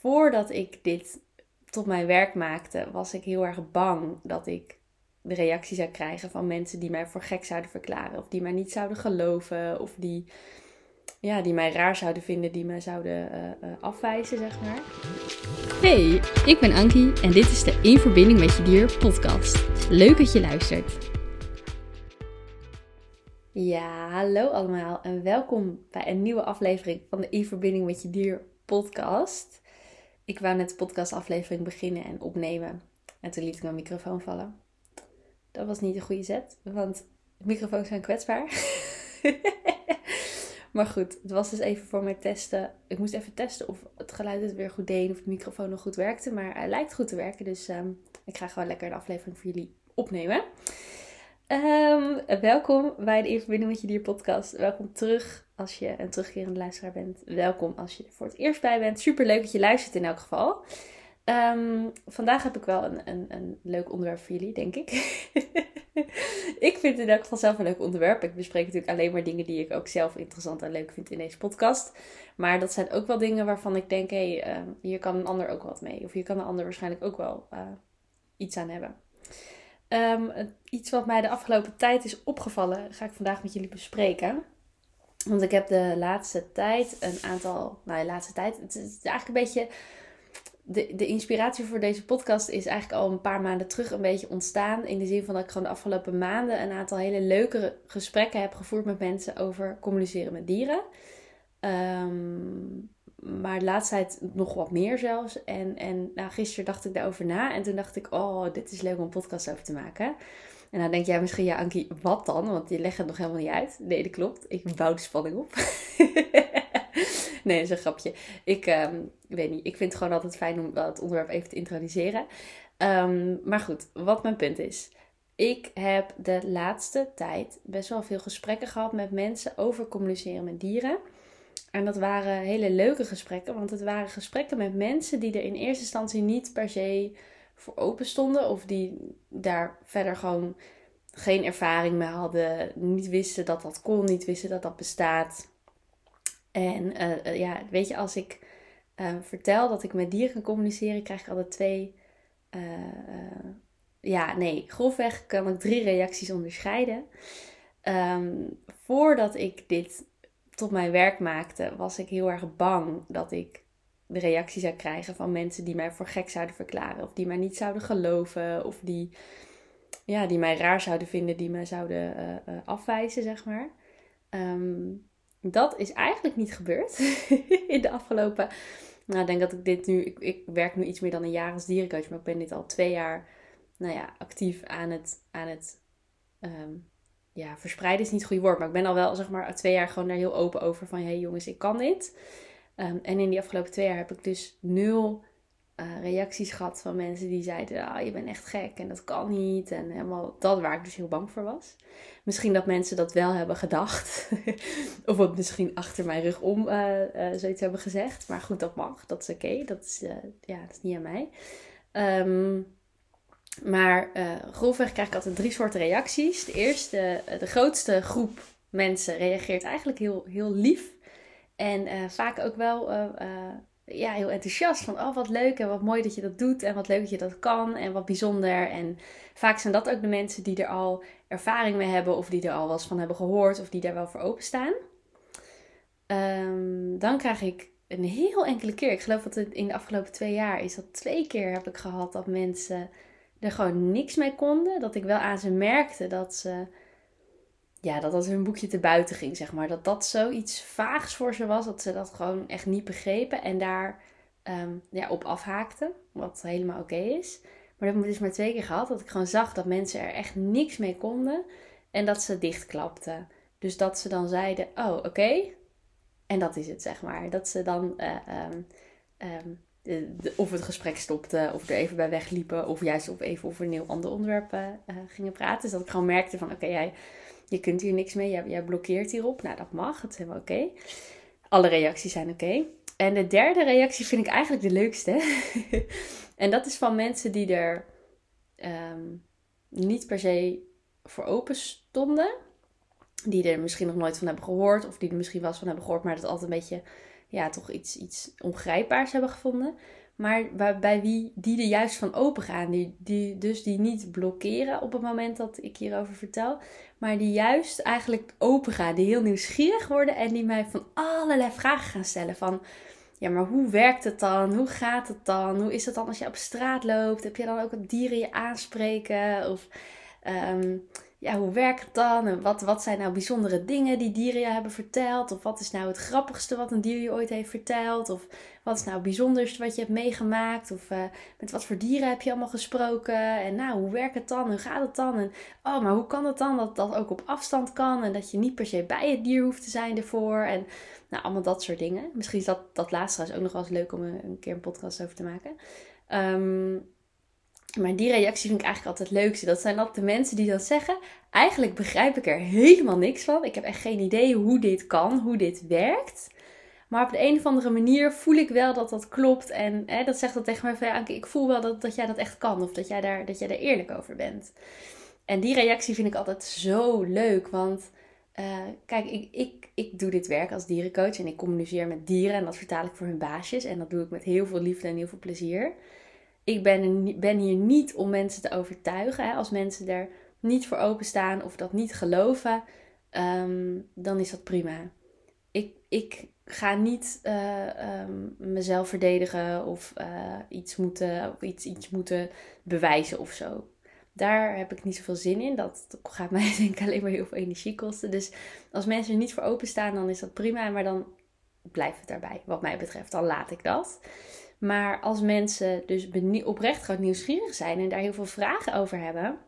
voordat ik dit tot mijn werk maakte, was ik heel erg bang dat ik de reactie zou krijgen van mensen die mij voor gek zouden verklaren. Of die mij niet zouden geloven. Of die, ja, die mij raar zouden vinden, die mij zouden uh, uh, afwijzen, zeg maar. Hey, ik ben Ankie en dit is de In Verbinding met Je Dier podcast. Leuk dat je luistert. Ja, hallo allemaal en welkom bij een nieuwe aflevering van de In Verbinding met Je Dier podcast. Ik wou net de podcastaflevering beginnen en opnemen. En toen liet ik mijn microfoon vallen. Dat was niet een goede zet, want microfoons zijn kwetsbaar. maar goed, het was dus even voor mij testen. Ik moest even testen of het geluid het weer goed deed, of de microfoon nog goed werkte. Maar hij lijkt goed te werken, dus um, ik ga gewoon lekker de aflevering voor jullie opnemen. Um, welkom bij de In Verbinding met Je Dier podcast. Welkom terug als je een terugkerende luisteraar bent. Welkom als je er voor het eerst bij bent. Super leuk dat je luistert in elk geval. Um, vandaag heb ik wel een, een, een leuk onderwerp voor jullie, denk ik. ik vind het in elk geval zelf een leuk onderwerp. Ik bespreek natuurlijk alleen maar dingen die ik ook zelf interessant en leuk vind in deze podcast. Maar dat zijn ook wel dingen waarvan ik denk, hé, hey, uh, hier kan een ander ook wat mee. Of hier kan een ander waarschijnlijk ook wel uh, iets aan hebben. Um, iets wat mij de afgelopen tijd is opgevallen, ga ik vandaag met jullie bespreken. Want ik heb de laatste tijd een aantal, nou de laatste tijd, het is eigenlijk een beetje, de, de inspiratie voor deze podcast is eigenlijk al een paar maanden terug een beetje ontstaan. In de zin van dat ik gewoon de afgelopen maanden een aantal hele leuke gesprekken heb gevoerd met mensen over communiceren met dieren. Um, maar de laatste tijd nog wat meer zelfs. En, en nou, gisteren dacht ik daarover na. En toen dacht ik, oh, dit is leuk om een podcast over te maken. En dan denk jij misschien, ja Ankie, wat dan? Want je legt het nog helemaal niet uit. Nee, dat klopt. Ik bouw de spanning op. nee, dat is een grapje. Ik um, weet niet, ik vind het gewoon altijd fijn om het onderwerp even te introduceren. Um, maar goed, wat mijn punt is. Ik heb de laatste tijd best wel veel gesprekken gehad met mensen over communiceren met dieren. En dat waren hele leuke gesprekken, want het waren gesprekken met mensen die er in eerste instantie niet per se voor open stonden. Of die daar verder gewoon geen ervaring mee hadden. Niet wisten dat dat kon, niet wisten dat dat bestaat. En uh, ja, weet je, als ik uh, vertel dat ik met dieren kan communiceren, krijg ik altijd twee. Ja, nee, grofweg kan ik drie reacties onderscheiden. Um, voordat ik dit tot mijn werk maakte, was ik heel erg bang dat ik de reactie zou krijgen van mensen die mij voor gek zouden verklaren. Of die mij niet zouden geloven. Of die, ja, die mij raar zouden vinden, die mij zouden uh, uh, afwijzen, zeg maar. Um, dat is eigenlijk niet gebeurd in de afgelopen. Nou, ik denk dat ik dit nu. Ik, ik, werk nu iets meer dan een jaar als dierencoach, maar ik ben dit al twee jaar, nou ja, actief aan het, aan het um, ja, verspreiden is niet het goede woord, maar ik ben al wel zeg maar twee jaar gewoon daar heel open over van hé hey jongens, ik kan dit. Um, en in die afgelopen twee jaar heb ik dus nul uh, reacties gehad van mensen die zeiden, ah, je bent echt gek en dat kan niet. En helemaal dat waar ik dus heel bang voor was. Misschien dat mensen dat wel hebben gedacht. of wat misschien achter mijn rug om uh, uh, zoiets hebben gezegd. Maar goed, dat mag. Dat is oké. Dat, is, ja, dat is niet aan mij. Um, maar grofweg krijg ik altijd drie soorten reacties. De eerste, de grootste groep mensen reageert eigenlijk heel, heel lief. En uh, vaak ook wel uh, ja, heel enthousiast. Van oh, wat leuk en wat mooi dat je dat doet. En wat leuk dat je dat kan. En wat bijzonder. En vaak zijn dat ook de mensen die er al ervaring mee hebben. Of die er al wat van hebben gehoord. Of die daar wel voor openstaan. Um, dan krijg ik een heel enkele keer. Ik geloof dat het in de afgelopen twee jaar is dat twee keer heb ik gehad dat mensen er gewoon niks mee konden. Dat ik wel aan ze merkte dat ze. Ja, dat dat hun boekje te buiten ging, zeg maar. Dat dat zoiets vaags voor ze was. Dat ze dat gewoon echt niet begrepen. En daar um, ja, op afhaakten. Wat helemaal oké is. Maar dat heb ik dus maar twee keer gehad. Dat ik gewoon zag dat mensen er echt niks mee konden. En dat ze dichtklapten. Dus dat ze dan zeiden: Oh, oké. En dat is het, zeg maar. Dat ze dan. Uh, um, um, of het gesprek stopte, of er even bij wegliepen, of juist op even over een heel ander onderwerp uh, gingen praten. Dus dat ik gewoon merkte van, oké, jij, je kunt hier niks mee, jij, blokkeert hierop. Nou, dat mag, het is helemaal oké. Alle reacties zijn oké. En de derde reactie vind ik eigenlijk de leukste. en dat is van mensen die er um, niet per se voor open stonden. Die er misschien nog nooit van hebben gehoord, of die er misschien wel eens van hebben gehoord, maar dat altijd een beetje ja, toch iets, iets ongrijpbaars hebben gevonden. Maar bij wie die er juist van open gaan. Die, die, dus die niet blokkeren op het moment dat ik hierover vertel. Maar die juist eigenlijk open gaan. Die heel nieuwsgierig worden. En die mij van allerlei vragen gaan stellen. Van ja, maar hoe werkt het dan? Hoe gaat het dan? Hoe is het dan als je op straat loopt? Heb je dan ook dieren je aanspreken? Of ehm, ja, hoe werkt het dan? En wat, wat zijn nou bijzondere dingen die dieren je hebben verteld? Of wat is nou het grappigste wat een dier je ooit heeft verteld? Of wat is nou het bijzonderste wat je hebt meegemaakt? Of uh, met wat voor dieren heb je allemaal gesproken? En nou, hoe werkt het dan? Hoe gaat het dan? En oh, maar hoe kan het dan dat dat ook op afstand kan? En dat je niet per se bij het dier hoeft te zijn ervoor? En nou, allemaal dat soort dingen. Misschien is dat, dat laatste ook nog wel eens leuk om een, een keer een podcast over te maken. Um, maar die reactie vind ik eigenlijk altijd het leukste. Dat zijn altijd de mensen die dan zeggen: Eigenlijk begrijp ik er helemaal niks van. Ik heb echt geen idee hoe dit kan, hoe dit werkt. Maar op de een of andere manier voel ik wel dat dat klopt. En hè, dat zegt dan tegen mij van ja, ik voel wel dat, dat jij dat echt kan. Of dat jij, daar, dat jij daar eerlijk over bent. En die reactie vind ik altijd zo leuk. Want uh, kijk, ik, ik, ik doe dit werk als dierencoach. En ik communiceer met dieren. En dat vertaal ik voor hun baasjes. En dat doe ik met heel veel liefde en heel veel plezier ik ben, ben hier niet om mensen te overtuigen. Hè. Als mensen er niet voor openstaan of dat niet geloven, ehm, dan is dat prima. Ik, ik ga niet uh, um, mezelf verdedigen of uh, iets, moeten, of iets, iets moeten bewijzen of zo. Daar heb ik niet zoveel zin in. Dat, dat gaat mij denk ik alleen maar heel veel energie kosten. Dus als mensen er niet voor openstaan, dan is dat prima. Maar dan blijft het daarbij, wat mij betreft. Dan laat ik dat. Maar als mensen dus oprecht gewoon nieuwsgierig zijn en daar heel veel vragen over hebben,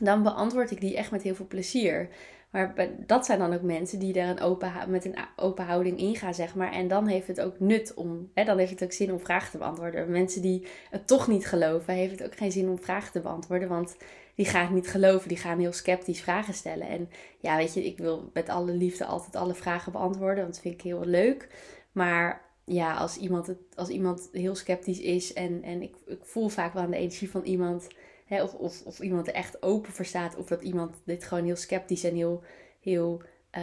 dan beantwoord ik die echt met heel veel plezier. Maar dat zijn dan ook mensen die daar een open, met een open houding ingaan, zeg maar. En dan heeft het ook nut om, hè, dan heeft het ook zin om vragen te beantwoorden. Mensen die het toch niet geloven, heeft het ook geen zin om vragen te beantwoorden. Want die gaan het niet geloven, die gaan heel sceptisch vragen stellen. En ja, weet je, ik wil met alle liefde altijd alle vragen beantwoorden, want dat vind ik heel leuk. Maar ja, als iemand, het, als iemand heel sceptisch is en, en ik, ik voel vaak wel aan de energie van iemand, hè, of, of, of iemand er echt open voor staat, of dat iemand dit gewoon heel sceptisch en heel, heel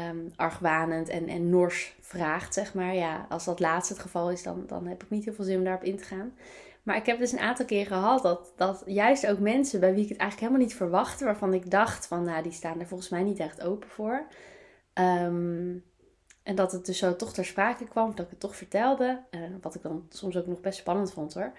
um, argwanend en, en nors vraagt, zeg maar. Ja, als dat laatste het geval is, dan, dan heb ik niet heel veel zin om daarop in te gaan. Maar ik heb dus een aantal keer gehad dat, dat juist ook mensen bij wie ik het eigenlijk helemaal niet verwachtte, waarvan ik dacht van, nou, die staan er volgens mij niet echt open voor. Um, en dat het dus zo toch ter sprake kwam, dat ik het toch vertelde. Uh, wat ik dan soms ook nog best spannend vond hoor.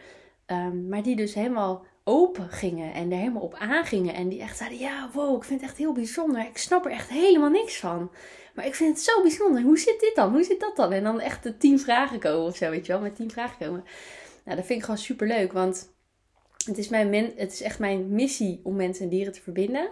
Um, maar die dus helemaal open gingen en er helemaal op aangingen. En die echt zeiden: Ja, wow, ik vind het echt heel bijzonder. Ik snap er echt helemaal niks van. Maar ik vind het zo bijzonder. Hoe zit dit dan? Hoe zit dat dan? En dan echt de tien vragen komen of zo, weet je wel, met tien vragen komen. Nou, dat vind ik gewoon super leuk, want het is, mijn het is echt mijn missie om mensen en dieren te verbinden.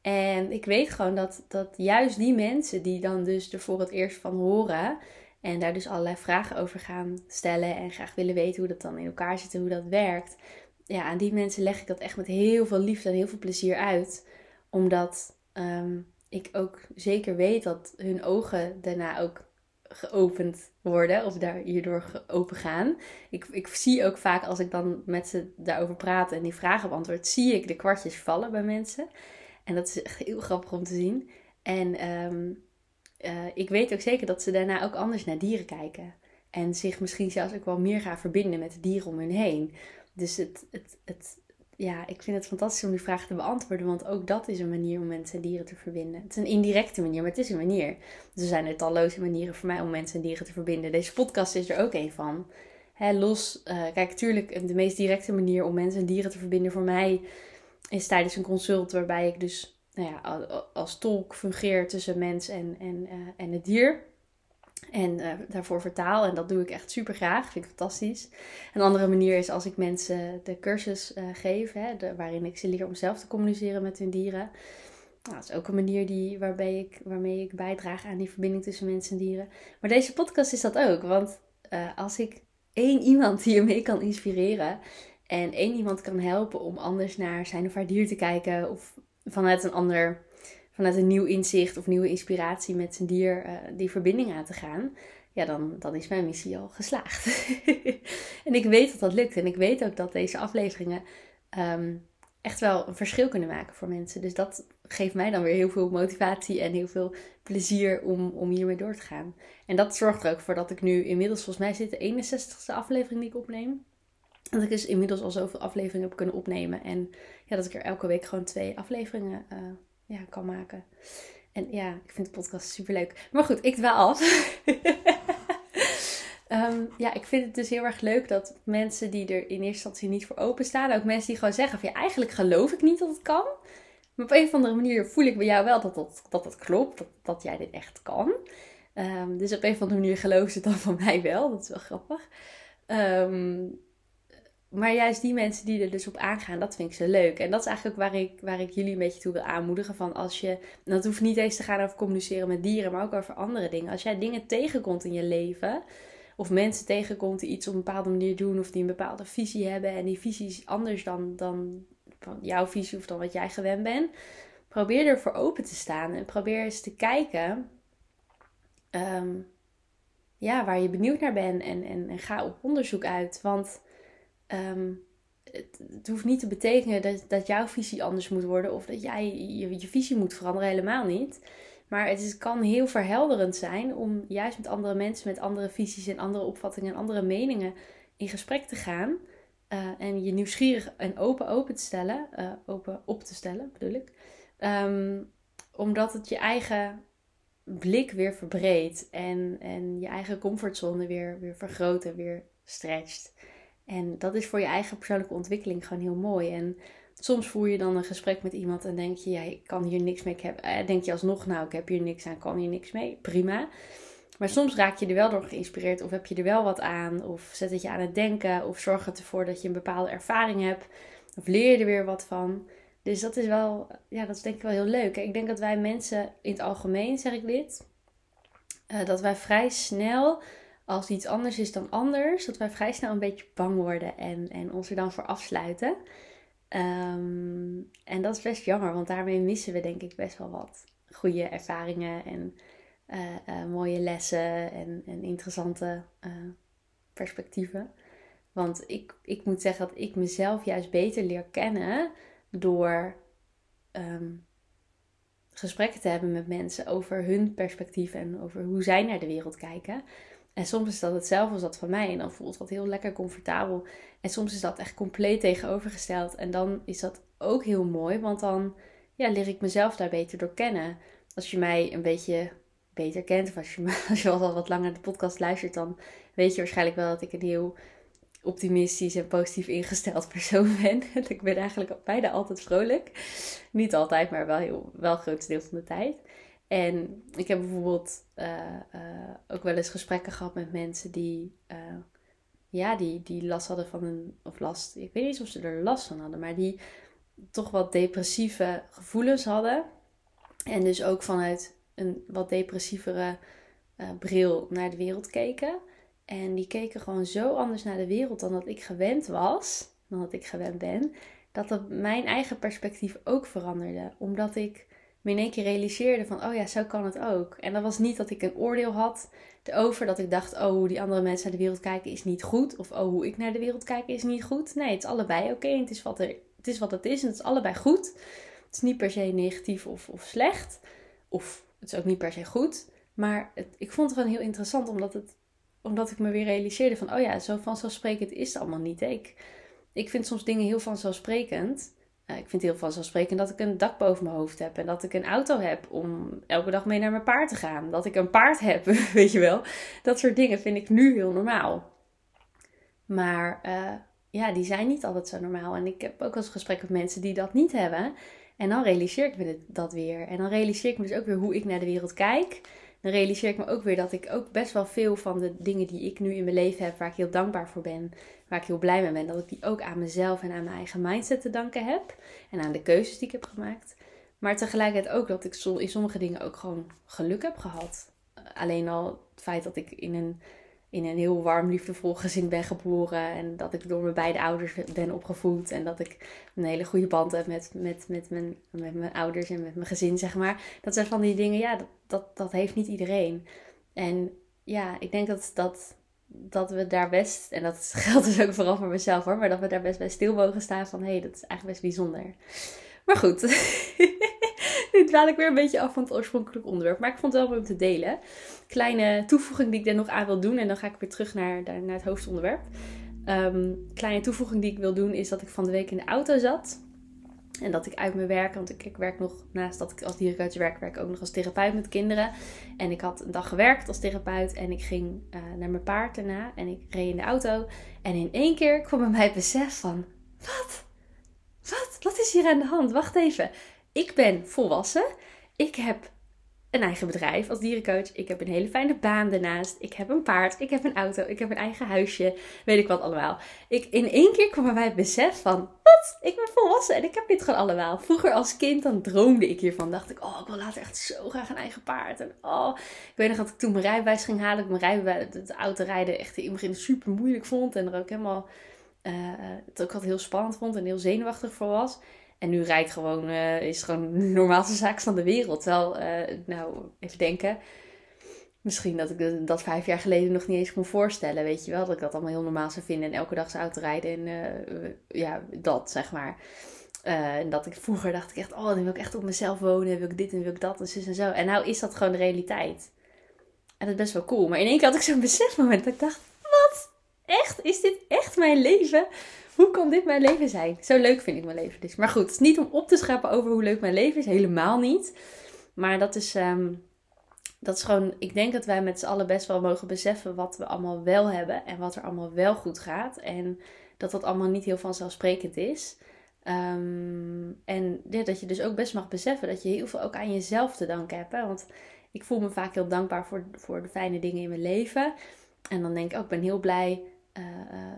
En ik weet gewoon dat, dat juist die mensen die dan dus er voor het eerst van horen en daar dus allerlei vragen over gaan stellen en graag willen weten hoe dat dan in elkaar zit en hoe dat werkt. Ja, aan die mensen leg ik dat echt met heel veel liefde en heel veel plezier uit. Omdat um, ik ook zeker weet dat hun ogen daarna ook geopend worden of daar hierdoor open gaan. Ik, ik zie ook vaak als ik dan met ze daarover praat en die vragen beantwoord, zie ik de kwartjes vallen bij mensen. En dat is echt heel grappig om te zien. En ehm, eh, ik weet ook zeker dat ze daarna ook anders naar dieren kijken. En zich misschien zelfs ook wel meer gaan verbinden met de dieren om hun heen. Dus het, het, het, ja, ik vind het fantastisch om die vraag te beantwoorden. Want ook dat is een manier om mensen en dieren te verbinden. Het is een indirecte manier, maar het is een manier. Dus er zijn er talloze manieren voor mij om mensen en dieren te verbinden. Deze podcast is er ook een van. Los, uh, kijk, natuurlijk, de meest directe manier om mensen en dieren te verbinden voor mij is tijdens een consult waarbij ik dus nou ja, als tolk fungeer tussen mens en, en, uh, en het dier. En uh, daarvoor vertaal. En dat doe ik echt super graag. Vind ik fantastisch. Een andere manier is als ik mensen de cursus uh, geef. Hè, de, waarin ik ze leer om zelf te communiceren met hun dieren. Nou, dat is ook een manier die, waarbij ik, waarmee ik bijdraag aan die verbinding tussen mensen en dieren. Maar deze podcast is dat ook. Want als ik één iemand hiermee kan inspireren. En één iemand kan helpen om anders naar zijn of haar dier te kijken. Of vanuit een ander, vanuit een nieuw inzicht of nieuwe inspiratie met zijn dier uh, die verbinding aan te gaan. Ja, dan, dan is mijn missie al geslaagd. en ik weet dat dat lukt. En ik weet ook dat deze afleveringen um, echt wel een verschil kunnen maken voor mensen. Dus dat geeft mij dan weer heel veel motivatie en heel veel plezier om, om hiermee door te gaan. En dat zorgt er ook voor dat ik nu inmiddels, volgens mij zit de 61ste aflevering die ik opneem. Dat ik dus inmiddels al zoveel afleveringen heb kunnen opnemen. En ja, dat ik er elke week gewoon twee afleveringen uh, ja, kan maken. En ja, ik vind de podcast super leuk. Maar goed, ik dwaal af. um, ja, ik vind het dus heel erg leuk dat mensen die er in eerste instantie niet voor openstaan, ook mensen die gewoon zeggen van ja, eigenlijk geloof ik niet dat het kan. Maar op een of andere manier voel ik bij jou wel dat dat, dat, dat klopt, dat, dat jij dit echt kan. Um, dus op een of andere manier geloven ze dan van mij wel. Dat is wel grappig. Um, maar juist die mensen die er dus op aangaan, dat vind ik zo leuk. En dat is eigenlijk ook waar ik, waar ik jullie een beetje toe wil aanmoedigen. Van als je, dat hoeft niet eens te gaan over communiceren met dieren, maar ook over andere dingen. Als jij dingen tegenkomt in je leven, of mensen tegenkomt die iets op een bepaalde manier doen, of die een bepaalde visie hebben, en die visie is anders dan, dan jouw visie of dan wat jij gewend bent, probeer ervoor open te staan en probeer eens te kijken. Ehm, ja, waar je benieuwd naar bent en, en, en ga op onderzoek uit. Want Ehm, het, hoeft niet te betekenen dat, dat jouw visie anders moet worden of dat jij je, visie moet veranderen, helemaal niet. Maar het is, kan heel verhelderend zijn om juist met andere mensen met andere visies en andere opvattingen en andere meningen in gesprek te gaan. Uh, en je nieuwsgierig en open open te stellen, uh, open op te stellen bedoel ik. Um, omdat het je eigen blik weer verbreedt en, en je eigen comfortzone weer, weer vergroot en weer stretcht. En dat is voor je eigen persoonlijke ontwikkeling gewoon heel mooi. En soms voer je dan een gesprek met iemand en denk je, ja, ik kan hier niks mee. Ik heb, eh, denk je alsnog, nou, ik heb hier niks aan, kan hier niks mee. Prima. Maar soms raak je er wel door geïnspireerd of heb je er wel wat aan. Of zet het je aan het denken of zorg het ervoor dat je een bepaalde ervaring hebt. Of leer je er weer wat van. Dus dat is wel, ja, dat is denk ik wel heel leuk. Ik denk dat wij mensen in het algemeen, zeg ik dit, uh, dat wij vrij snel als iets anders is dan anders, dat wij vrij snel een beetje bang worden en, en ons er dan voor afsluiten. Ehm, en dat is best jammer, want daarmee missen we denk ik best wel wat goede ervaringen en eh, eh, mooie lessen en, en interessante uh, perspectieven. Want ik, ik moet zeggen dat ik mezelf juist beter leer kennen door um, gesprekken te hebben met mensen over hun perspectief en over hoe zij naar de wereld kijken. En soms is dat hetzelfde als dat van mij. En dan voelt dat heel lekker comfortabel. En soms is dat echt compleet tegenovergesteld. En dan is dat ook heel mooi. Want dan ja, leer ik mezelf daar beter door kennen. Als je mij een beetje beter kent. Of als je, als je al wat langer de podcast luistert. Dan weet je waarschijnlijk wel dat ik een heel optimistisch en positief ingesteld persoon ben. ik ben eigenlijk bijna altijd vrolijk. Niet altijd, maar wel, heel, wel deel van de tijd. En ik heb bijvoorbeeld uh, uh, ook wel eens gesprekken gehad met mensen die, uh, ja, die, die last hadden van een, of last, ik weet niet of ze er last van hadden, maar die toch wat depressieve gevoelens hadden. En dus ook vanuit een wat depressievere bril naar de wereld keken. En die keken gewoon zo anders naar de wereld dan dat ik gewend was, dan dat ik gewend ben, dat dat mijn eigen perspectief ook veranderde. Omdat ik me in één keer realiseerde van, oh ja, zo kan het ook. En dat was niet dat ik een oordeel had erover, dat ik dacht, oh, hoe die andere mensen naar de wereld kijken is niet goed. Of oh, hoe ik naar de wereld kijk is niet goed. Nee, het is allebei oké. het, is wat er, het is wat het is en het is allebei goed. Het is niet per se negatief of, of slecht. Of het is ook niet per se goed. Maar het, ik vond het gewoon heel interessant, omdat, het, omdat ik me weer realiseerde van, oh ja, zo vanzelfsprekend is het allemaal niet. Ik, ik vind soms dingen heel vanzelfsprekend. Uh, ik vind het heel vanzelfsprekend dat ik een dak boven mijn hoofd heb. En dat ik een auto heb om elke dag mee naar mijn paard te gaan. Dat ik een paard heb, weet je wel. Dat soort dingen vind ik nu heel normaal. Maar uh, ja, die zijn niet altijd zo normaal. En ik heb ook wel eens gesprekken met mensen die dat niet hebben. En dan realiseer ik me dat weer. En dan realiseer ik me dus ook weer hoe ik naar de wereld kijk dan realiseer ik me ook weer dat ik ook best wel veel van de dingen die ik nu in mijn leven heb, waar ik heel dankbaar voor ben, waar ik heel blij mee ben, dat ik die ook aan mezelf en aan mijn eigen mindset te danken heb. En aan de keuzes die ik heb gemaakt. Maar tegelijkertijd ook dat ik in sommige dingen ook gewoon geluk heb gehad. Alleen al het feit dat ik in een in een heel warm, liefdevol gezin ben geboren. En dat ik door mijn beide ouders ben opgevoed. En dat ik een hele goede band heb met, met, met, mijn, met mijn ouders en met mijn gezin, zeg maar. Dat zijn van die dingen, ja, dat, dat, dat heeft niet iedereen. En ja, ik denk dat, dat dat we daar best, en dat geldt dus ook vooral voor mezelf hoor, maar dat we daar best bij stil mogen staan van hé, hey, dat is eigenlijk best bijzonder. Maar goed, nu dwaal ik weer een beetje af van het oorspronkelijke onderwerp, maar ik vond het wel mooi om te delen. Kleine toevoeging die ik er nog aan wil doen en dan ga ik weer terug naar, naar het hoofdonderwerp. Um, kleine toevoeging die ik wil doen is dat ik van de week in de auto zat. En dat ik uit mijn werk, want ik, ik werk nog naast dat ik als dierencoach werk, werk ik ook nog als therapeut met kinderen. En ik had een dag gewerkt als therapeut en ik ging uh, naar mijn paard daarna en ik reed in de auto. En in één keer kwam bij mij het besef van, wat? Wat? Wat is hier aan de hand? Wacht even. Ik ben volwassen. Ik heb een eigen bedrijf als dierencoach. Ik heb een hele fijne baan daarnaast. Ik heb een paard. Ik heb een auto. Ik heb een eigen huisje. Weet ik wat allemaal. Ik, in één keer kwam bij het besef van... Wat? Ik ben volwassen en ik heb dit gewoon allemaal. Vroeger als kind dan droomde ik hiervan. Dacht ik, oh, ik wil later echt zo graag een eigen paard. En oh, ik weet nog dat ik toen mijn rijbewijs ging halen. Ik mijn rijbewijs, het autorijden echt in het begin super moeilijk vond. En er ook helemaal... Uh, het ook altijd heel spannend vond en heel zenuwachtig voor was. En nu rijd gewoon, uh, is gewoon de normaalste zaak van de wereld. Terwijl, uh, nou, even denken. Misschien dat ik dat vijf jaar geleden nog niet eens kon voorstellen, weet je wel. Dat ik dat allemaal heel normaal zou vinden. En elke dag zou auto rijden en uh, ja, dat, zeg maar. en dat ik vroeger dacht ik echt, oh, dan wil ik echt op mezelf wonen. Wil ik dit en wil ik dat en zus en zo. En nou is dat gewoon de realiteit. En dat is best wel cool. Maar in één keer had ik zo'n besefmoment dat ik dacht, wat? Echt? Is dit echt mijn leven? Hoe kan dit mijn leven zijn? Zo leuk vind ik mijn leven dus. Maar goed, het is niet om op te scheppen over hoe leuk mijn leven is. Helemaal niet. Maar dat is, ehm, dat is gewoon... Ik denk dat wij met z'n allen best wel mogen beseffen wat we allemaal wel hebben. En wat er allemaal wel goed gaat. En dat dat allemaal niet heel vanzelfsprekend is. Um, en dat je dus ook best mag beseffen dat je heel veel ook aan jezelf te danken hebt. Hè? Want ik voel me vaak heel dankbaar voor, voor de fijne dingen in mijn leven. En dan denk ik ook, ik ben heel blij uh,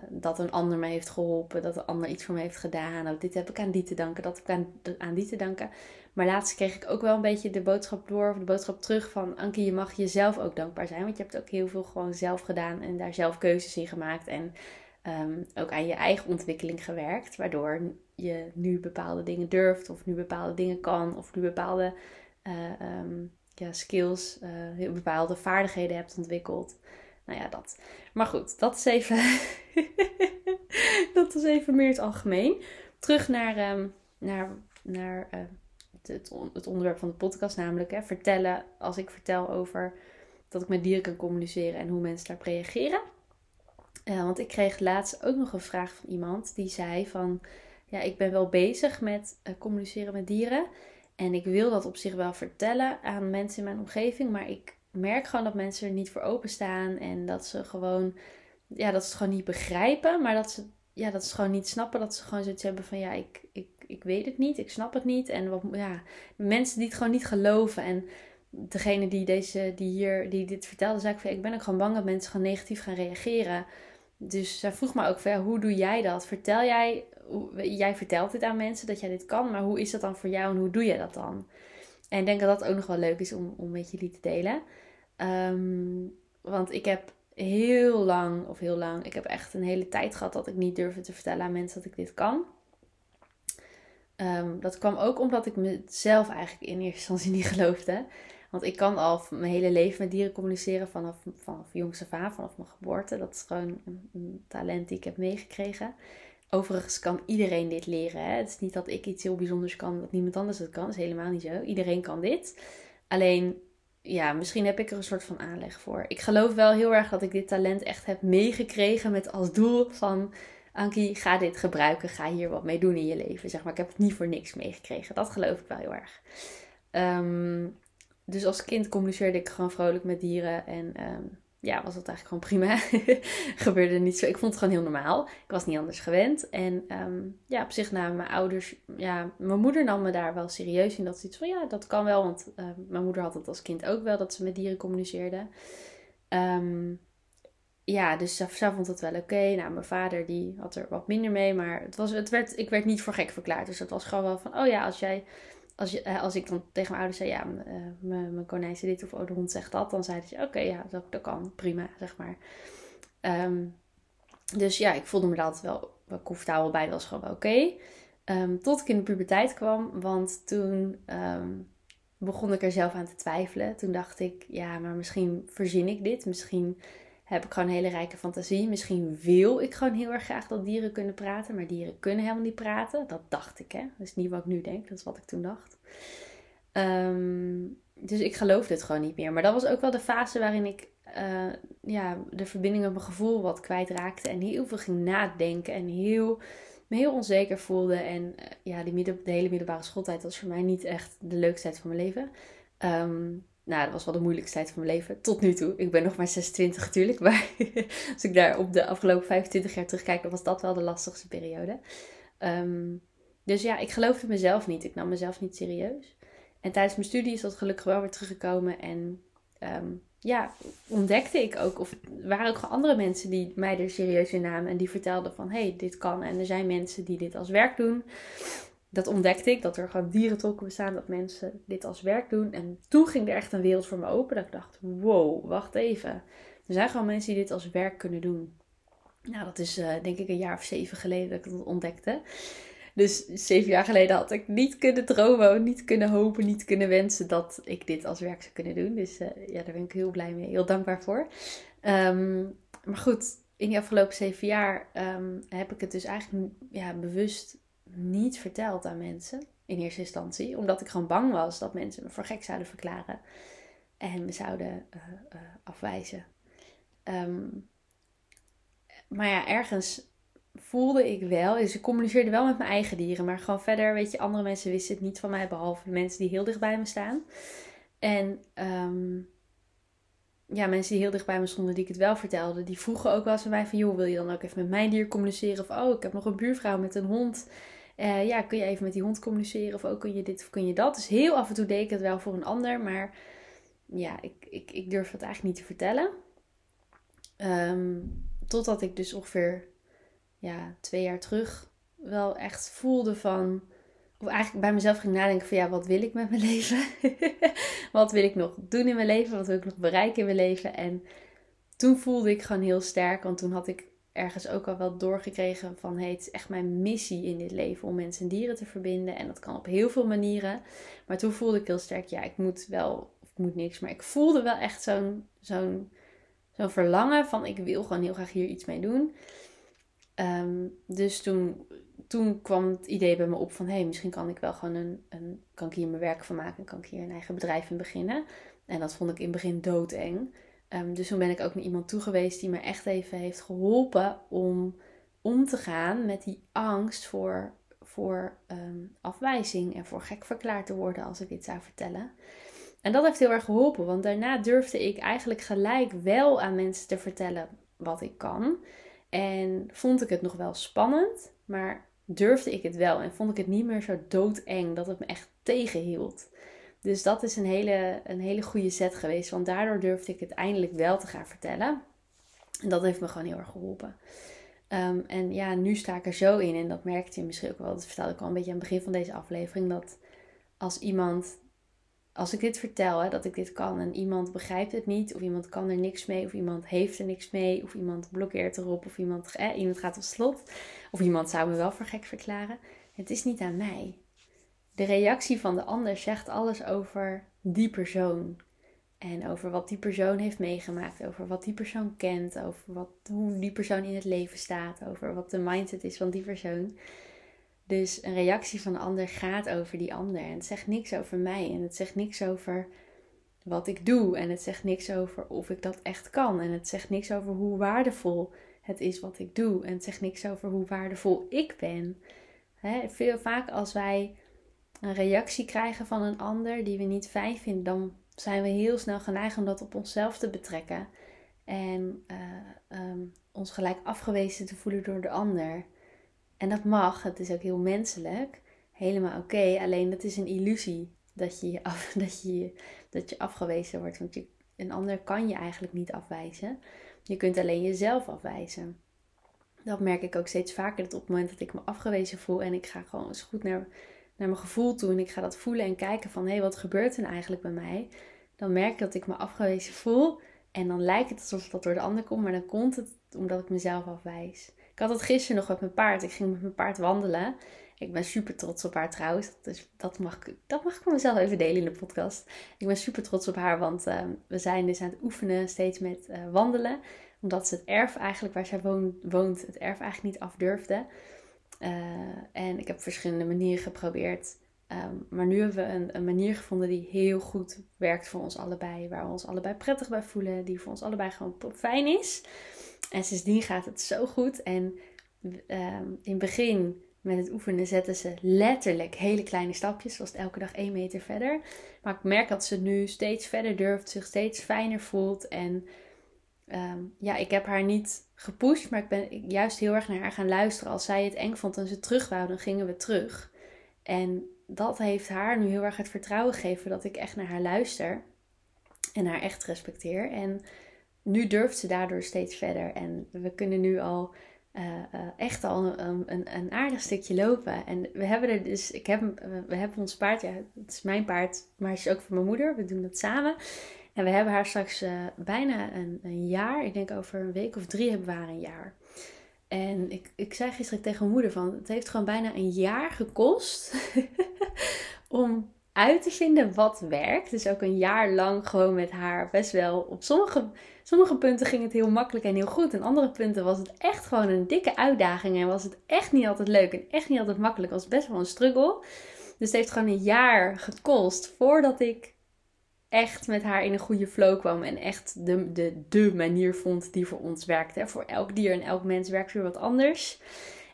dat een ander me heeft geholpen, dat een ander iets voor me heeft gedaan. Of dit heb ik aan die te danken, dat heb ik aan, aan die te danken. Maar laatst kreeg ik ook wel een beetje de boodschap door, of de boodschap terug van... Anke, je mag jezelf ook dankbaar zijn, want je hebt ook heel veel gewoon zelf gedaan en daar zelf keuzes in gemaakt. En um, ook aan je eigen ontwikkeling gewerkt, waardoor je nu bepaalde dingen durft, of nu bepaalde dingen kan, of nu bepaalde uh, um, ja, skills, uh, bepaalde vaardigheden hebt ontwikkeld. Nou ja, dat. Maar goed, dat is even, dat is even meer het algemeen. Terug naar, um, naar, naar uh, het, het, onderwerp van de podcast, namelijk hè, vertellen. Als ik vertel over dat ik met dieren kan communiceren en hoe mensen daarop reageren. Uh, want ik kreeg laatst ook nog een vraag van iemand die zei van... Ja, ik ben wel bezig met uh, communiceren met dieren. En ik wil dat op zich wel vertellen aan mensen in mijn omgeving. Maar ik merk gewoon dat mensen er niet voor openstaan. En dat ze gewoon, ja, dat ze het gewoon niet begrijpen. Maar dat ze, ja, dat ze gewoon niet snappen. Dat ze gewoon zoiets hebben van, ja, ik, ik, ik weet het niet. Ik snap het niet. En wat, ja, mensen die het gewoon niet geloven. En degene die, deze, die, hier, die dit vertelde, zei ik van, ik ben ook gewoon bang dat mensen gewoon negatief gaan reageren. Dus zij vroeg me ook van, hoe doe jij dat? Vertel jij, jij vertelt dit aan mensen dat jij dit kan, maar hoe is dat dan voor jou en hoe doe je dat dan? En ik denk dat dat ook nog wel leuk is om, om met jullie te delen. Ehm, want ik heb heel lang, of heel lang, ik heb echt een hele tijd gehad dat ik niet durfde te vertellen aan mensen dat ik dit kan. Um, dat kwam ook omdat ik mezelf eigenlijk in eerste instantie niet geloofde. Want ik kan al mijn hele leven met dieren communiceren vanaf, vanaf jongs af vanaf mijn geboorte. Dat is gewoon een talent die ik heb meegekregen. Overigens kan iedereen dit leren. Hè? Het is niet dat ik iets heel bijzonders kan dat niemand anders het kan. Dat is helemaal niet zo. Iedereen kan dit. Alleen, ja, misschien heb ik er een soort van aanleg voor. Ik geloof wel heel erg dat ik dit talent echt heb meegekregen met als doel van... Ankie, ga dit gebruiken. Ga hier wat mee doen in je leven. Zeg maar, ik heb het niet voor niks meegekregen. Dat geloof ik wel heel erg. Ehm, dus als kind communiceerde ik gewoon vrolijk met dieren. En ehm, ja, was dat eigenlijk gewoon prima. Gebeurde niet zo. Ik vond het gewoon heel normaal. Ik was niet anders gewend. En ehm, ja, op zich namen mijn ouders, ja, mijn moeder nam me daar wel serieus in. Dat ze iets van, ja, dat kan wel. Want uh, mijn moeder had het als kind ook wel, dat ze met dieren communiceerde. Um, ja, dus zij, vond het wel oké. Nou, mijn vader die had er wat minder mee. Maar het was, het werd, ik werd niet voor gek verklaard. Dus het was gewoon wel van, oh ja, als jij als, je, eh, als ik dan tegen mijn ouders zei, ja, eh, mijn konijn zei dit of oh, de hond zegt dat, dan zeiden ze, oké, ja, dat, kan, prima, zeg maar. Ehm, dus ja, ik voelde me daar altijd wel, wel comfortabel bij, dat was gewoon oké. Ehm, tot ik in de puberteit kwam, want toen ehm, begon ik er zelf aan te twijfelen. Toen dacht ik, ja, maar misschien verzin ik dit, misschien heb ik gewoon een hele rijke fantasie. Misschien wil ik gewoon heel erg graag dat dieren kunnen praten, maar dieren kunnen helemaal niet praten. Dat dacht ik, hè. Dat is niet wat ik nu denk, dat is wat ik toen dacht. Ehm, dus ik geloofde het gewoon niet meer. Maar dat was ook wel de fase waarin ik uh, ja, de verbinding met mijn gevoel wat kwijtraakte. En heel veel ging nadenken en heel, me heel onzeker voelde. En uh, ja, die midden, de hele middelbare schooltijd was voor mij niet echt de leukste tijd van mijn leven. Um, nou, dat was wel de moeilijkste tijd van mijn leven tot nu toe. Ik ben nog maar 26 natuurlijk, maar als ik daar op de afgelopen 25 jaar terugkijk, dan was dat wel de lastigste periode. Um, dus ja, ik geloofde mezelf niet. Ik nam mezelf niet serieus. En tijdens mijn studie is dat gelukkig wel weer teruggekomen. En um, ja, ontdekte ik ook, of waren ook andere mensen die mij er serieus in namen. En die vertelden van, hé, hey, dit kan. En er zijn mensen die dit als werk doen dat ontdekte ik, dat er gewoon dierentolken bestaan, dat mensen dit als werk doen. En toen ging er echt een wereld voor me open, dat ik dacht, wow, wacht even. Er zijn gewoon mensen die dit als werk kunnen doen. Nou, dat is uh, denk ik een jaar of zeven geleden dat ik dat ontdekte. Dus zeven jaar geleden had ik niet kunnen dromen, niet kunnen hopen, niet kunnen wensen dat ik dit als werk zou kunnen doen. Dus uh, ja, daar ben ik heel blij mee, heel dankbaar voor. Um, maar goed, in die afgelopen zeven jaar um, heb ik het dus eigenlijk ja, bewust niet verteld aan mensen in eerste instantie, omdat ik gewoon bang was dat mensen me voor gek zouden verklaren en me zouden uh, uh, afwijzen. Um, maar ja, ergens voelde ik wel, dus ik communiceerde wel met mijn eigen dieren, maar gewoon verder, weet je, andere mensen wisten het niet van mij, behalve mensen die heel dicht bij me staan. En um, ja, mensen die heel dicht bij me stonden, die ik het wel vertelde, die vroegen ook wel eens aan mij van, joh, wil je dan ook even met mijn dier communiceren? Of, oh, ik heb nog een buurvrouw met een hond. Uh, ja, kun je even met die hond communiceren of ook kun je dit of kun je dat. Dus heel af en toe deed ik het wel voor een ander, maar ja, ik, ik, ik durf het eigenlijk niet te vertellen. Um, totdat ik dus ongeveer ja, twee jaar terug wel echt voelde van, of eigenlijk bij mezelf ging nadenken van ja, wat wil ik met mijn leven? wat wil ik nog doen in mijn leven? Wat wil ik nog bereiken in mijn leven? En toen voelde ik gewoon heel sterk, want toen had ik ergens ook al wel doorgekregen van hey, het is echt mijn missie in dit leven om mensen en dieren te verbinden. En dat kan op heel veel manieren. Maar toen voelde ik heel sterk, ja, ik moet wel, of ik moet niks, maar ik voelde wel echt zo'n zo'n zo'n verlangen van ik wil gewoon heel graag hier iets mee doen. Um, dus toen, toen kwam het idee bij me op van hé, hey, misschien kan ik wel gewoon een, een, kan ik hier mijn werk van maken en kan ik hier een eigen bedrijf in beginnen. En dat vond ik in het begin doodeng. Um, dus toen ben ik ook naar iemand toe geweest die me echt even heeft geholpen om om te gaan met die angst voor, voor um, afwijzing en voor gek verklaard te worden als ik dit zou vertellen. En dat heeft heel erg geholpen, want daarna durfde ik eigenlijk gelijk wel aan mensen te vertellen wat ik kan. En vond ik het nog wel spannend, maar durfde ik het wel en vond ik het niet meer zo doodeng dat het me echt tegenhield. Dus dat is een hele, een hele goede set geweest. Want daardoor durfde ik het eindelijk wel te gaan vertellen. En dat heeft me gewoon heel erg geholpen. Um, en ja, nu sta ik er zo in. En dat merkte je misschien ook wel. Dat vertelde ik al een beetje aan het begin van deze aflevering. Dat als iemand, als ik dit vertel, hè, dat ik dit kan. En iemand begrijpt het niet. Of iemand kan er niks mee. Of iemand heeft er niks mee. Of iemand blokkeert erop. Of iemand, iemand gaat op slot. Of iemand zou me wel voor gek verklaren. Het is niet aan mij de reactie van de ander zegt alles over die persoon. En over wat die persoon heeft meegemaakt, over wat die persoon kent, over wat, hoe die persoon in het leven staat, over wat de mindset is van die persoon. Dus een reactie van de ander gaat over die ander. En het zegt niks over mij. En het zegt niks over wat ik doe. En het zegt niks over of ik dat echt kan. En het zegt niks over hoe waardevol het is wat ik doe. En het zegt niks over hoe waardevol ik ben. veel vaak als wij een reactie krijgen van een ander die we niet fijn vinden, dan zijn we heel snel geneigd om dat op onszelf te betrekken. En uh, um, ons gelijk afgewezen te voelen door de ander. En dat mag, het is ook heel menselijk. Helemaal oké, alleen dat is een illusie dat je, af, dat, je, dat je afgewezen wordt. Want je, een ander kan je eigenlijk niet afwijzen. Je kunt alleen jezelf afwijzen. Dat merk ik ook steeds vaker. Dat op het moment dat ik me afgewezen voel en ik ga gewoon eens goed naar naar mijn gevoel toe en ik ga dat voelen en kijken van hé, hey, wat gebeurt er nou eigenlijk bij mij? Dan merk ik dat ik me afgewezen voel en dan lijkt het alsof dat door de ander komt, maar dan komt het omdat ik mezelf afwijs. Ik had het gisteren nog met mijn paard. Ik ging met mijn paard wandelen. Ik ben super trots op haar trouwens. Dus dat mag, dat mag ik mezelf even delen in de podcast. Ik ben super trots op haar, want uh, we zijn dus aan het oefenen steeds met uh, wandelen. Omdat ze het erf eigenlijk waar zij woont, woont het erf eigenlijk niet afdurfde. Uh, en ik heb verschillende manieren geprobeerd. Ehm, maar nu hebben we een, een, manier gevonden die heel goed werkt voor ons allebei. Waar we ons allebei prettig bij voelen. Die voor ons allebei gewoon fijn is. En sindsdien gaat het zo goed. En um, in het begin met het oefenen zetten ze letterlijk hele kleine stapjes, zoals elke dag één meter verder. Maar ik merk dat ze nu steeds verder durft, zich steeds fijner voelt. En um, ja, ik heb haar niet gepusht, maar ik ben juist heel erg naar haar gaan luisteren. Als zij het eng vond en ze terug wou, dan gingen we terug. En dat heeft haar nu heel erg het vertrouwen gegeven dat ik echt naar haar luister en haar echt respecteer. En nu durft ze daardoor steeds verder. En we kunnen nu al uh, uh, echt al een, een, aardig stukje lopen. En we hebben er dus, ik heb, we hebben ons paard, ja, het is mijn paard, maar het is ook voor mijn moeder. We doen dat samen. En we hebben haar straks uh, bijna een, een, jaar, ik denk over een week of drie hebben we haar een jaar. En ik, ik zei gisteren tegen mijn moeder van, het heeft gewoon bijna een jaar gekost om uit te vinden wat werkt. Dus ook een jaar lang gewoon met haar best wel op sommige sommige punten ging het heel makkelijk en heel goed. En andere punten was het echt gewoon een dikke uitdaging. En was het echt niet altijd leuk en echt niet altijd makkelijk. Het was best wel een struggle. Dus het heeft gewoon een jaar gekost voordat ik echt met haar in een goede flow kwam. En echt de, de, de manier vond die voor ons werkte. Voor elk dier en elk mens werkt weer wat anders.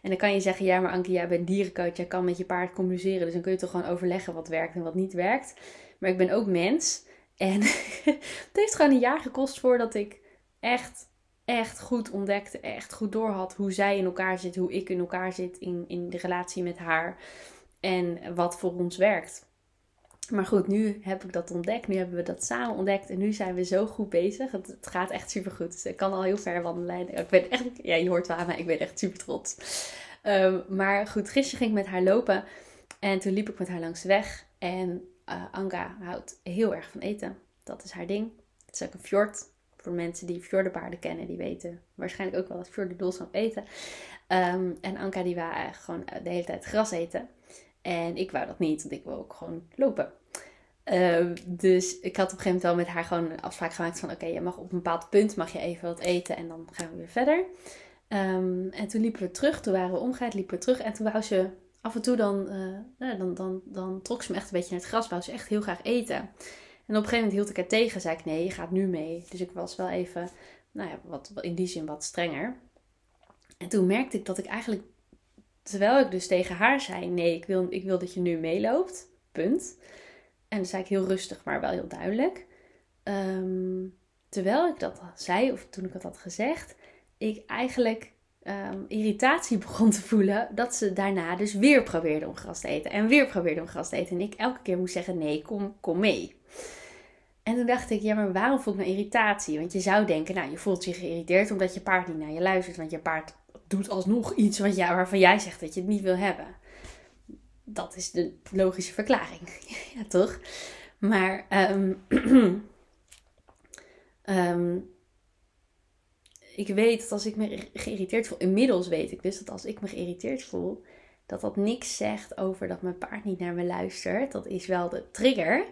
En dan kan je zeggen, ja maar Anke, jij bent dierencoach. Jij kan met je paard communiceren. Dus dan kun je toch gewoon overleggen wat werkt en wat niet werkt. Maar ik ben ook mens. En het heeft gewoon een jaar gekost voordat ik echt, echt goed ontdekte, echt goed doorhad hoe zij in elkaar zit, hoe ik in elkaar zit in, in de relatie met haar en wat voor ons werkt. Maar goed, nu heb ik dat ontdekt. Nu hebben we dat samen ontdekt. En nu zijn we zo goed bezig. Het, gaat echt super goed. Dus ik kan al heel ver wandelen. Ik ben echt, ja, je hoort wel mij. Ik ben echt super trots. Um, maar goed, gisteren ging ik met haar lopen. En toen liep ik met haar langs de weg. En uh, Anka houdt heel erg van eten. Dat is haar ding. Het is ook een fjord. Voor mensen die fjordenpaarden kennen, die weten waarschijnlijk ook wel dat fjorden zijn eten. Um, en Anka die wou eigenlijk gewoon de hele tijd gras eten. En ik wou dat niet, want ik wil ook gewoon lopen. Uh, dus ik had op een gegeven moment wel met haar gewoon een afspraak gemaakt van... Oké, je mag op een bepaald punt mag je even wat eten en dan gaan we weer verder. Um, en toen liepen we terug, toen waren we omgekeerd, liepen we terug. En toen wou ze af en toe dan, uh, dan, dan, dan trok ze me echt een beetje naar het gras. Wou ze echt heel graag eten. En op een gegeven moment hield ik haar tegen. Zei ik, nee, je gaat nu mee. Dus ik was wel even, nou ja, wat, in die zin wat strenger. En toen merkte ik dat ik eigenlijk, terwijl ik dus tegen haar zei, nee, ik wil, ik wil dat je nu meeloopt. Punt. En dan zei ik heel rustig, maar wel heel duidelijk. Um, terwijl ik dat zei, of toen ik dat had gezegd, ik eigenlijk um, irritatie begon te voelen dat ze daarna dus weer probeerde om gras te eten. En weer probeerde om gras te eten. En ik elke keer moest zeggen: nee, kom, kom mee. En toen dacht ik, ja, maar waarom voel ik nou irritatie? Want je zou denken, nou, je voelt je geïrriteerd omdat je paard niet naar je luistert. Want je paard doet alsnog iets wat, ja, waarvan jij zegt dat je het niet wil hebben. Dat is de logische verklaring. ja, toch? Maar um, um, ik weet dat als ik me geïrriteerd voel, inmiddels weet ik dus dat als ik me geïrriteerd voel, dat dat niks zegt over dat mijn paard niet naar me luistert. Dat is wel de trigger,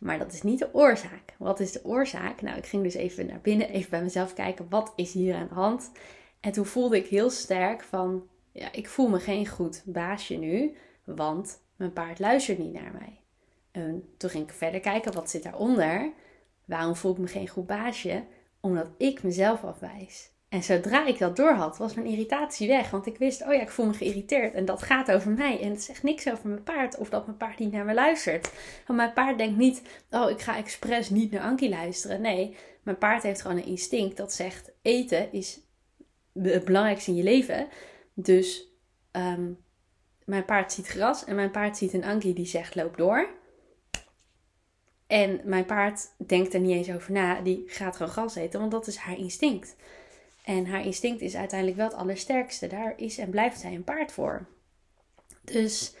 maar dat is niet de oorzaak. Wat is de oorzaak? Nou, ik ging dus even naar binnen, even bij mezelf kijken, wat is hier aan de hand? En toen voelde ik heel sterk van, ja, ik voel me geen goed baasje nu, want mijn paard luistert niet naar mij. En toen ging ik verder kijken, wat zit daaronder? Waarom voel ik me geen goed baasje? omdat ik mezelf afwijs. En zodra ik dat door had, was mijn irritatie weg. Want ik wist, oh ja, ik voel me geïrriteerd. En dat gaat over mij. En het zegt niks over mijn paard. Of dat mijn paard niet naar me luistert. Want mijn paard denkt niet, oh, ik ga expres niet naar Ankie luisteren. Nee, mijn paard heeft gewoon een instinct dat zegt, eten is het belangrijkste in je leven. Dus um, mijn paard ziet gras en mijn paard ziet een Ankie die zegt, loop door. En mijn paard denkt er niet eens over na. Die gaat gewoon gras eten, want dat is haar instinct. En haar instinct is uiteindelijk wel het allersterkste. Daar is en blijft zij een paard voor. Dus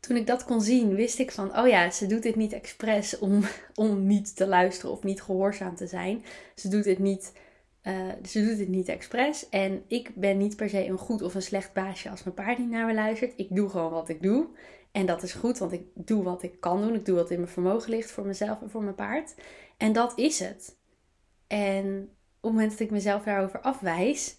toen ik dat kon zien, wist ik van, oh ja, ze doet dit niet expres om, om niet te luisteren of niet gehoorzaam te zijn. Ze doet het niet, uh, ze doet het niet expres. En ik ben niet per se een goed of een slecht baasje als mijn paard niet naar me luistert. Ik doe gewoon wat ik doe. En dat is goed, want ik doe wat ik kan doen. Ik doe wat in mijn vermogen ligt voor mezelf en voor mijn paard. En dat is het. En het moment dat ik mezelf daarover afwijs,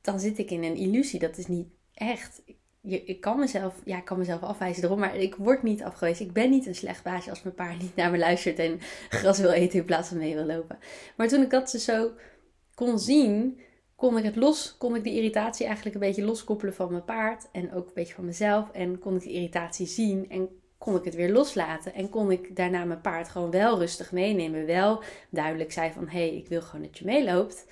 dan zit ik in een illusie. Dat is niet echt. Ik kan mezelf, ja, kan mezelf afwijzen erom, maar ik word niet afgewezen. Ik ben niet een slecht baasje als mijn paard niet naar me luistert en gras wil eten in plaats van mee wil lopen. Maar toen ik dat ze zo kon zien, kon ik het los, kon ik de irritatie eigenlijk een beetje loskoppelen van mijn paard en ook een beetje van mezelf. En kon ik de irritatie zien en kon ik het weer loslaten. En kon ik daarna mijn paard gewoon wel rustig meenemen. Wel duidelijk zei van, hé, hey, ik wil gewoon dat je meeloopt.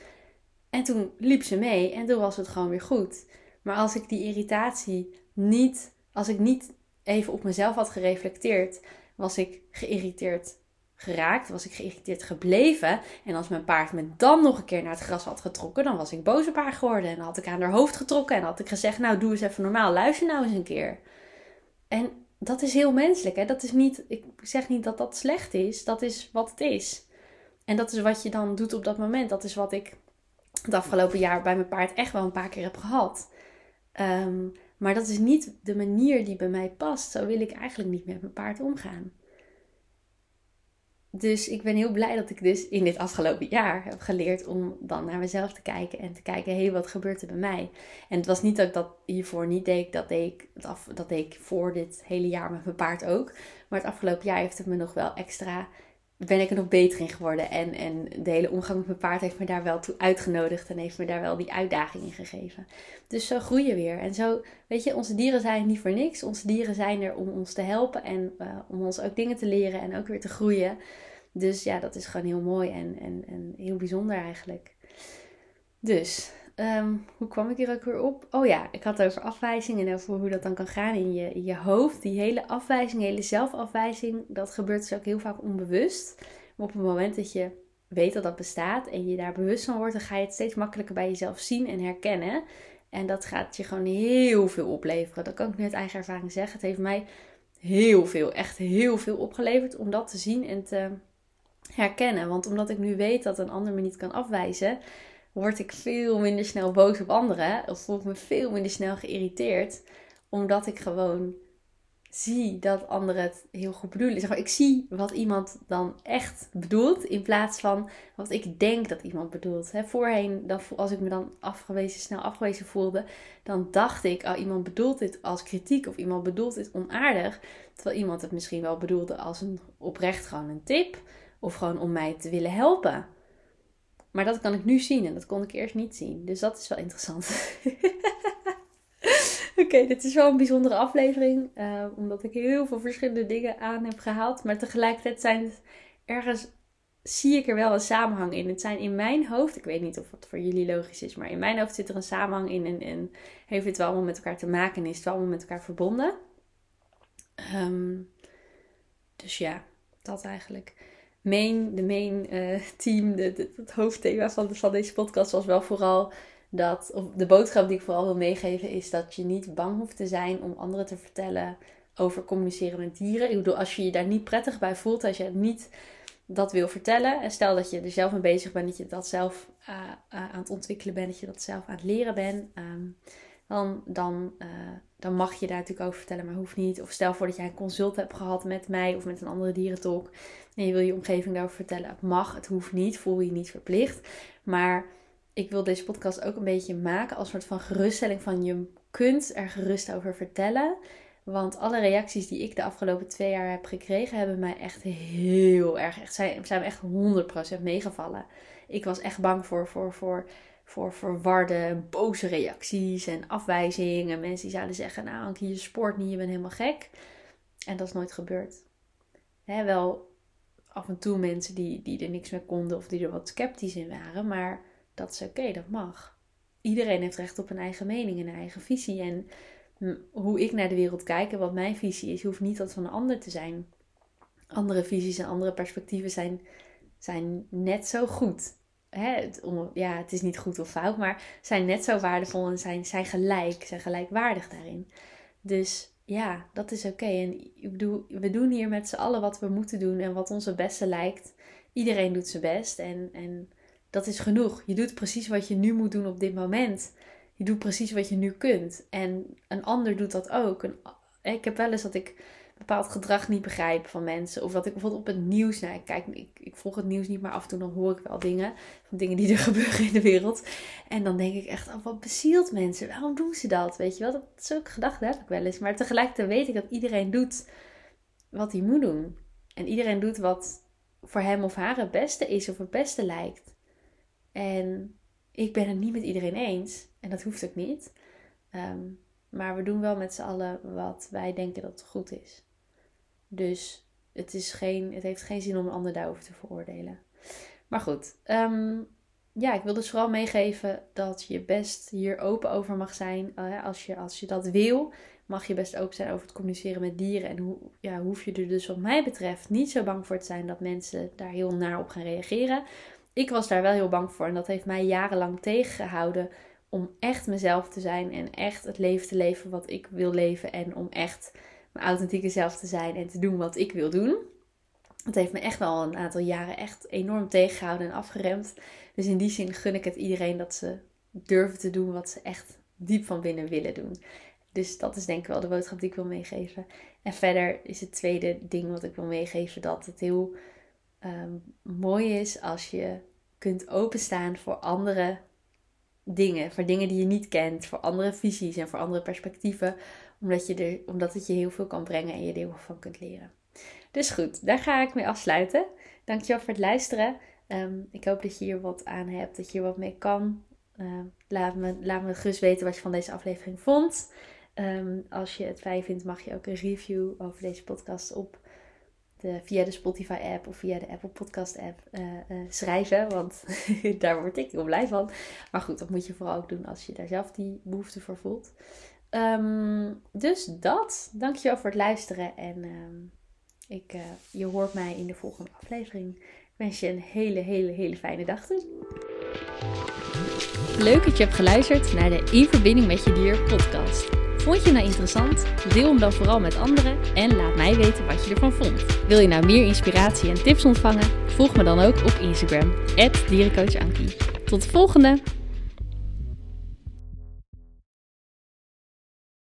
En toen liep ze mee en toen was het gewoon weer goed. Maar als ik die irritatie niet, als ik niet even op mezelf had gereflecteerd, was ik geïrriteerd geraakt, was ik geïrriteerd gebleven. En als mijn paard me dan nog een keer naar het gras had getrokken, dan was ik boos op geworden. En had ik aan haar hoofd getrokken en had ik gezegd, nou doe eens even normaal, luister nou eens een keer. En dat is heel menselijk. Hè? Dat is niet, ik zeg niet dat dat slecht is, dat is wat het is. En dat is wat je dan doet op dat moment. Dat is wat ik het afgelopen jaar bij mijn paard echt wel een paar keer heb gehad. Ehm, maar dat is niet de manier die bij mij past. Zo wil ik eigenlijk niet met mijn paard omgaan. Dus ik ben heel blij dat ik dus in dit afgelopen jaar heb geleerd om dan naar mezelf te kijken en te kijken, hé, hey, wat gebeurt er bij mij? En het was niet dat ik dat hiervoor niet deed, dat deed ik, dat deed ik voor dit hele jaar met mijn paard ook. Maar het afgelopen jaar heeft het me nog wel extra ben ik er nog beter in geworden. En, en de hele omgang met mijn paard heeft me daar wel toe uitgenodigd. En heeft me daar wel die uitdaging in gegeven. Dus zo groei je weer. En zo, weet je, onze dieren zijn niet voor niks. Onze dieren zijn er om ons te helpen. En uh, om ons ook dingen te leren en ook weer te groeien. Dus ja, dat is gewoon heel mooi en, en, en heel bijzonder eigenlijk. Dus, Ehm, hoe kwam ik hier ook weer op? Oh ja, ik had over afwijzing en over hoe dat dan kan gaan in je, je hoofd. Die hele afwijzing, hele zelfafwijzing, dat gebeurt dus ook heel vaak onbewust. Maar op het moment dat je weet dat dat bestaat en je daar bewust van wordt, dan ga je het steeds makkelijker bij jezelf zien en herkennen. En dat gaat je gewoon heel veel opleveren. Dat kan ik nu uit eigen ervaring zeggen. Het heeft mij heel veel, echt heel veel opgeleverd om dat te zien en te herkennen. Want omdat ik nu weet dat een ander me niet kan afwijzen, word ik veel minder snel boos op anderen. Of voel ik me veel minder snel geïrriteerd. Omdat ik gewoon zie dat anderen het heel goed bedoelen. Zeg ik zie wat iemand dan echt bedoelt. In plaats van wat ik denk dat iemand bedoelt. He, voorheen, dan, als ik me dan afgewezen, snel afgewezen voelde. Dan dacht ik, oh, iemand bedoelt dit als kritiek. Of iemand bedoelt dit onaardig. Terwijl iemand het misschien wel bedoelde als een oprecht gewoon een tip. Of gewoon om mij te willen helpen. Maar dat kan ik nu zien en dat kon ik eerst niet zien. Dus dat is wel interessant. Oké, dit is wel een bijzondere aflevering. Uh, omdat ik heel veel verschillende dingen aan heb gehaald. Maar tegelijkertijd zijn ergens. Zie ik er wel een samenhang in. Het zijn in mijn hoofd. Ik weet niet of het voor jullie logisch is. Maar in mijn hoofd zit er een samenhang in. En, en heeft het wel allemaal met elkaar te maken. En is het wel allemaal met elkaar verbonden. Um, dus ja, dat eigenlijk main, de main uh, team, de, het hoofdthema van, deze podcast was wel vooral dat, of de boodschap die ik vooral wil meegeven, is dat je niet bang hoeft te zijn om anderen te vertellen over communiceren met dieren. Ik bedoel, als je je daar niet prettig bij voelt, als je niet dat wil vertellen, en stel dat je er zelf mee bezig bent, dat je dat zelf uh, uh, aan het ontwikkelen bent, dat je dat zelf aan het leren bent, um, dan, dan, dan mag je daar natuurlijk over vertellen, maar hoeft niet. Of stel voor dat jij een consult hebt gehad met mij of met een andere dierentolk en je wil je omgeving daarover vertellen. Het mag, het hoeft niet, voel je niet verplicht. Maar ik wil deze podcast ook een beetje maken als soort van geruststelling van je kunt er gerust over vertellen. Want alle reacties die ik de afgelopen twee jaar heb gekregen, hebben mij echt heel erg, echt, zijn, zijn echt 100% meegevallen. Ik was echt bang voor, voor, voor, voor verwarde, boze reacties en afwijzingen. Mensen die zouden zeggen, nou Ankie, je sport niet, je bent helemaal gek. En dat is nooit gebeurd. Wel af en toe mensen die, die er niks mee konden of die er wat sceptisch in waren. Maar dat is oké, dat mag. Iedereen heeft recht op een eigen mening en een eigen visie. En hoe ik naar de wereld kijk en wat mijn visie is, hoeft niet dat van een ander te zijn. Andere visies en andere perspectieven zijn, zijn net zo goed. Hè, het, ja, het is niet goed of fout, maar zijn net zo waardevol en zijn, zijn gelijk, zijn gelijkwaardig daarin. Dus ja, dat is oké. En ik bedoel, we doen hier met z'n allen wat we moeten doen en wat ons het beste lijkt. Iedereen doet zijn best en, en dat is genoeg. Je doet precies wat je nu moet doen op dit moment. Je doet precies wat je nu kunt. En een ander doet dat ook. ik heb wel eens dat ik bepaald gedrag niet begrijp van mensen. Of dat ik bijvoorbeeld op het nieuws, nou, ik, kijk, ik, ik volg het nieuws niet, maar af en toe dan hoor ik wel dingen. Van dingen die er gebeuren in de wereld. En dan denk ik echt, oh, wat bezielt mensen? Waarom doen ze dat? Weet je wel, dat, zulke gedachten heb ik wel eens. Maar tegelijkertijd weet ik dat iedereen doet wat hij moet doen. En iedereen doet wat voor hem of haar het beste is of het beste lijkt. En ik ben het niet met iedereen eens. En dat hoeft ook niet. Ehm, maar we doen wel met z'n allen wat wij denken dat goed is. Dus het, is geen, het heeft geen zin om een ander daarover te veroordelen. Maar goed, ehm, ja, ik wil dus vooral meegeven dat je best hier open over mag zijn. Uh, als, je, als je dat wil, mag je best open zijn over het communiceren met dieren. En hoe, ja, hoef je er dus wat mij betreft niet zo bang voor te zijn dat mensen daar heel naar op gaan reageren. Ik was daar wel heel bang voor en dat heeft mij jarenlang tegengehouden om echt mezelf te zijn en echt het leven te leven wat ik wil leven en om echt mijn authentieke zelf te zijn en te doen wat ik wil doen. Het heeft me echt wel een aantal jaren echt enorm tegengehouden en afgeremd. Dus in die zin gun ik het iedereen dat ze durven te doen wat ze echt diep van binnen willen doen. Dus dat is denk ik wel de boodschap die ik wil meegeven. En verder is het tweede ding wat ik wil meegeven dat het heel ehm, mooi is als je kunt openstaan voor andere dingen. Voor dingen die je niet kent, voor andere visies en voor andere perspectieven. Omdat, je er, omdat het je heel veel kan brengen en je er heel veel van kunt leren. Dus goed, daar ga ik mee afsluiten. Dankjewel voor het luisteren. Ehm, ik hoop dat je hier wat aan hebt, dat je hier wat mee kan. Ehm, laat, me, laat me gerust weten wat je van deze aflevering vond. Ehm, als je het fijn vindt, mag je ook een review over deze podcast op de, via de Spotify app of via de Apple Podcast app uh, uh, schrijven. Want daar word ik heel blij van. Maar goed, dat moet je vooral ook doen als je daar zelf die behoefte voor voelt. Um, dus dat. Dankjewel voor het luisteren. En um, ik, uh, je hoort mij in de volgende aflevering. Ik wens je een hele, hele, hele fijne dag toe. Leuk dat je hebt geluisterd naar de In Verbinding met Je Dier podcast. Vond je nou interessant? Deel hem dan vooral met anderen en laat mij weten wat je ervan vond. Wil je nou meer inspiratie en tips ontvangen? Volg me dan ook op Instagram, dierencoachankie. Tot de volgende!